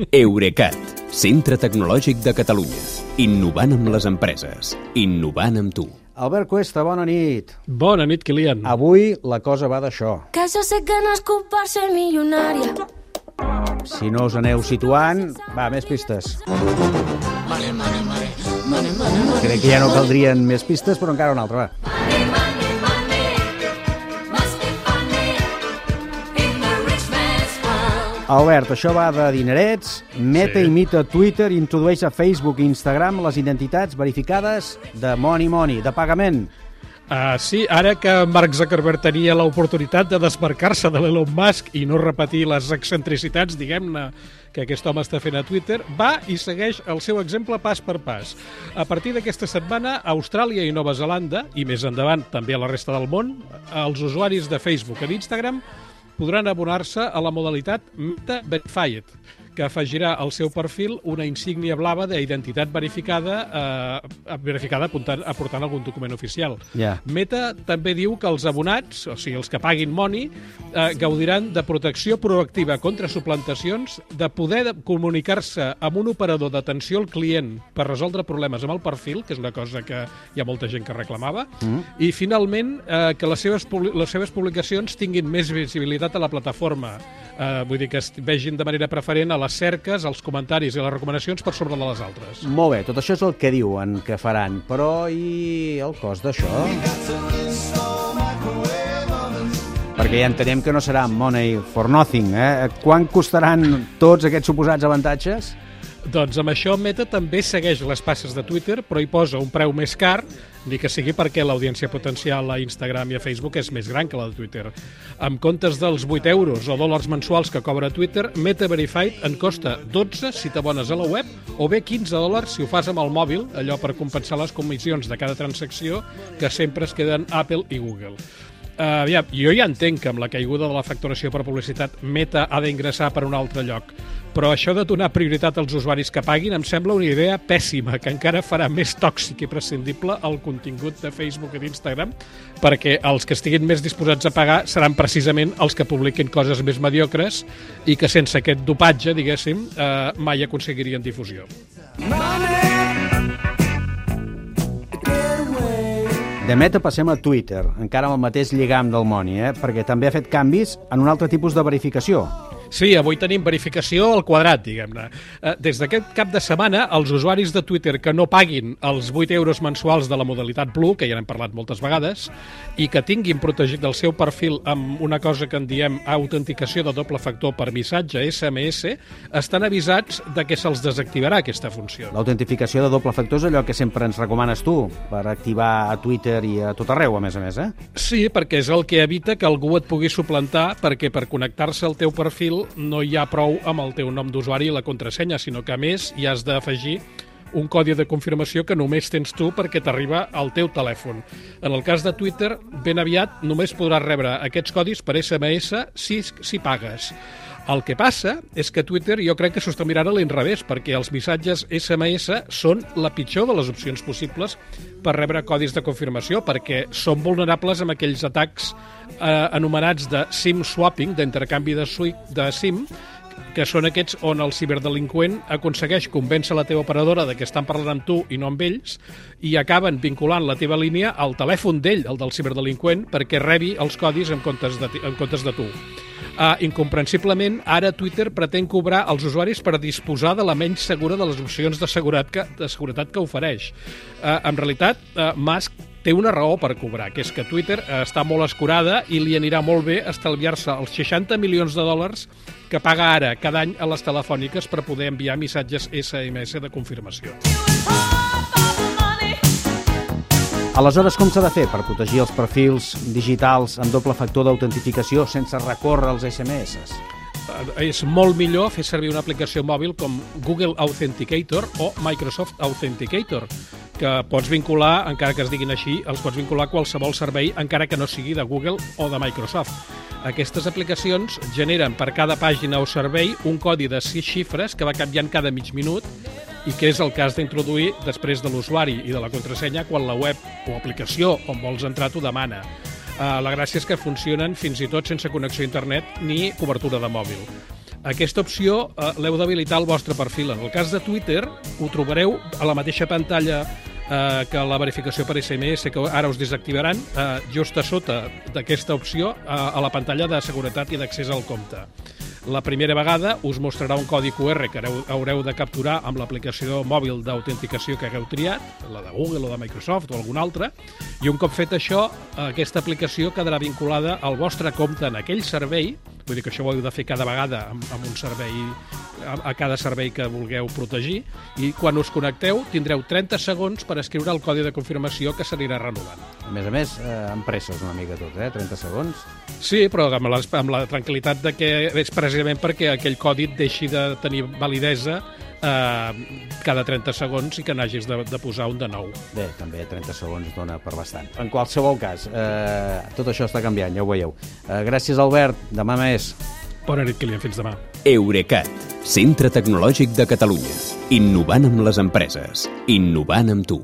Eurecat, centre tecnològic de Catalunya. Innovant amb les empreses. Innovant amb tu. Albert Cuesta, bona nit. Bona nit, Kilian. Avui la cosa va d'això. Que yo sé que no es culpar ser millonaria. Si no us aneu situant, va, més pistes. Crec que ja no caldrien més pistes, però encara una altra, va. Money, money, Albert, això va de dinerets. Meta Sí. imita Twitter introdueix a Facebook i Instagram les identitats verificades de Money Money, de pagament. Uh, sí, ara que Mark Zuckerberg tenia l'oportunitat de desmarcar-se de l'Elon Musk i no repetir les excentricitats, diguem-ne, que aquest home està fent a Twitter, va i segueix el seu exemple pas per pas. A partir d'aquesta setmana, a Austràlia i Nova Zelanda, i més endavant també a la resta del món, els usuaris de Facebook i d'Instagram podran abonar-se a la modalitat Meta Verified, que afegirà al seu perfil una insígnia blava d'identitat verificada eh, verificada apuntant, aportant algun document oficial. Ja. Meta també diu que els abonats, o sigui, els que paguin Money, eh, gaudiran de protecció proactiva contra suplantacions, de poder de comunicar-se amb un operador d'atenció al client per resoldre problemes amb el perfil, que és una cosa que hi ha molta gent que reclamava, mm. i finalment eh, que les seves, les seves publicacions tinguin més visibilitat a la plataforma. Eh, vull dir que es vegin de manera preferent a les cerques, als comentaris i les recomanacions per sobre de les altres. Molt bé, tot això és el que diuen que faran, però i el cost d'això? Perquè ja entenem que no serà money for nothing, eh? Quan costaran tots aquests suposats avantatges? Doncs amb això Meta també segueix les passes de Twitter, però hi posa un preu més car, ni que sigui perquè l'audiència potencial a Instagram i a Facebook és més gran que la de Twitter. Amb comptes dels 8 euros o dòlars mensuals que cobra Twitter, Meta Verified en costa 12 si t'abones a la web o bé 15 dòlars si ho fas amb el mòbil, allò per compensar les comissions de cada transacció que sempre es queden Apple i Google. Uh, aviam, jo ja entenc que amb la caiguda de la facturació per publicitat Meta ha d'ingressar per un altre lloc, però això de donar prioritat als usuaris que paguin em sembla una idea pèssima, que encara farà més tòxic i prescindible el contingut de Facebook i d'Instagram, perquè els que estiguin més disposats a pagar seran precisament els que publiquin coses més mediocres i que sense aquest dopatge, diguéssim, eh, mai aconseguirien difusió. De Meta passem a Twitter, encara amb el mateix lligam del Money, eh? perquè també ha fet canvis en un altre tipus de verificació. Sí, avui tenim verificació al quadrat, diguem-ne. Eh, Des d'aquest cap de setmana, els usuaris de Twitter que no paguin els 8 euros mensuals de la modalitat Blue, que ja n'hem parlat moltes vegades, i que tinguin protegit el seu perfil amb una cosa que en diem autenticació de doble factor per missatge, SMS, estan avisats de que se'ls desactivarà aquesta funció. L'autentificació de doble factor és allò que sempre ens recomanes tu per activar a Twitter i a tot arreu, a més a més, eh? Sí, perquè és el que evita que algú et pugui suplantar, perquè per connectar-se al teu perfil no hi ha prou amb el teu nom d'usuari i la contrasenya, sinó que a més hi has d'afegir un codi de confirmació que només tens tu perquè t'arriba al teu telèfon. En el cas de Twitter, ben aviat només podràs rebre aquests codis per SMS si, si pagues. El que passa és que Twitter jo crec que s'ho està mirant a l'inrevés, perquè els missatges SMS són la pitjor de les opcions possibles per rebre codis de confirmació, perquè són vulnerables amb aquells atacs eh, anomenats de SIM swapping, d'intercanvi de, de SIM, que són aquests on el ciberdelinqüent aconsegueix convèncer la teva operadora de que estan parlant amb tu i no amb ells i acaben vinculant la teva línia al telèfon d'ell, el del ciberdelinqüent, perquè rebi els codis en comptes de, en comptes de tu. Uh, incomprensiblement, ara Twitter pretén cobrar als usuaris per disposar de la menys segura de les opcions de seguretat que, de seguretat que ofereix. Uh, en realitat, uh, Musk té una raó per cobrar, que és que Twitter està molt escurada i li anirà molt bé estalviar-se els 60 milions de dòlars que paga ara cada any a les telefòniques per poder enviar missatges SMS de confirmació. Aleshores, com s'ha de fer per protegir els perfils digitals amb doble factor d'autentificació sense recórrer als SMS? Eh, és molt millor fer servir una aplicació mòbil com Google Authenticator o Microsoft Authenticator, que pots vincular, encara que es diguin així, els pots vincular a qualsevol servei, encara que no sigui de Google o de Microsoft. Aquestes aplicacions generen per cada pàgina o servei un codi de 6 xifres que va canviant cada mig minut i que és el cas d'introduir després de l'usuari i de la contrasenya quan la web o aplicació on vols entrar t'ho demana. Uh, la gràcia és que funcionen fins i tot sense connexió a internet ni cobertura de mòbil. Aquesta opció eh, l'heu d'habilitar al vostre perfil. En el cas de Twitter, ho trobareu a la mateixa pantalla eh, que la verificació per SMS, que ara us desactivaran, eh, just a sota d'aquesta opció, eh, a la pantalla de seguretat i d'accés al compte. La primera vegada us mostrarà un codi QR que haureu, de capturar amb l'aplicació mòbil d'autenticació que hagueu triat, la de Google o de Microsoft o alguna altra, i un cop fet això, aquesta aplicació quedarà vinculada al vostre compte en aquell servei, vull dir que això ho heu de fer cada vegada amb, amb un servei, a, a cada servei que vulgueu protegir, i quan us connecteu tindreu 30 segons per escriure el codi de confirmació que s'anirà renovant. A més a més, eh, amb presses una mica tot, eh? 30 segons. Sí, però amb, les, amb la tranquil·litat de que és precisament perquè aquell codi deixi de tenir validesa eh, cada 30 segons i que n'hagis de, de posar un de nou. Bé, també 30 segons dona per bastant. En qualsevol cas, eh, tot això està canviant, ja ho veieu. Eh, gràcies, Albert. Demà més. Bona nit, Kilian. Fins demà. Eurecat, centre tecnològic de Catalunya. Innovant amb les empreses. Innovant amb tu.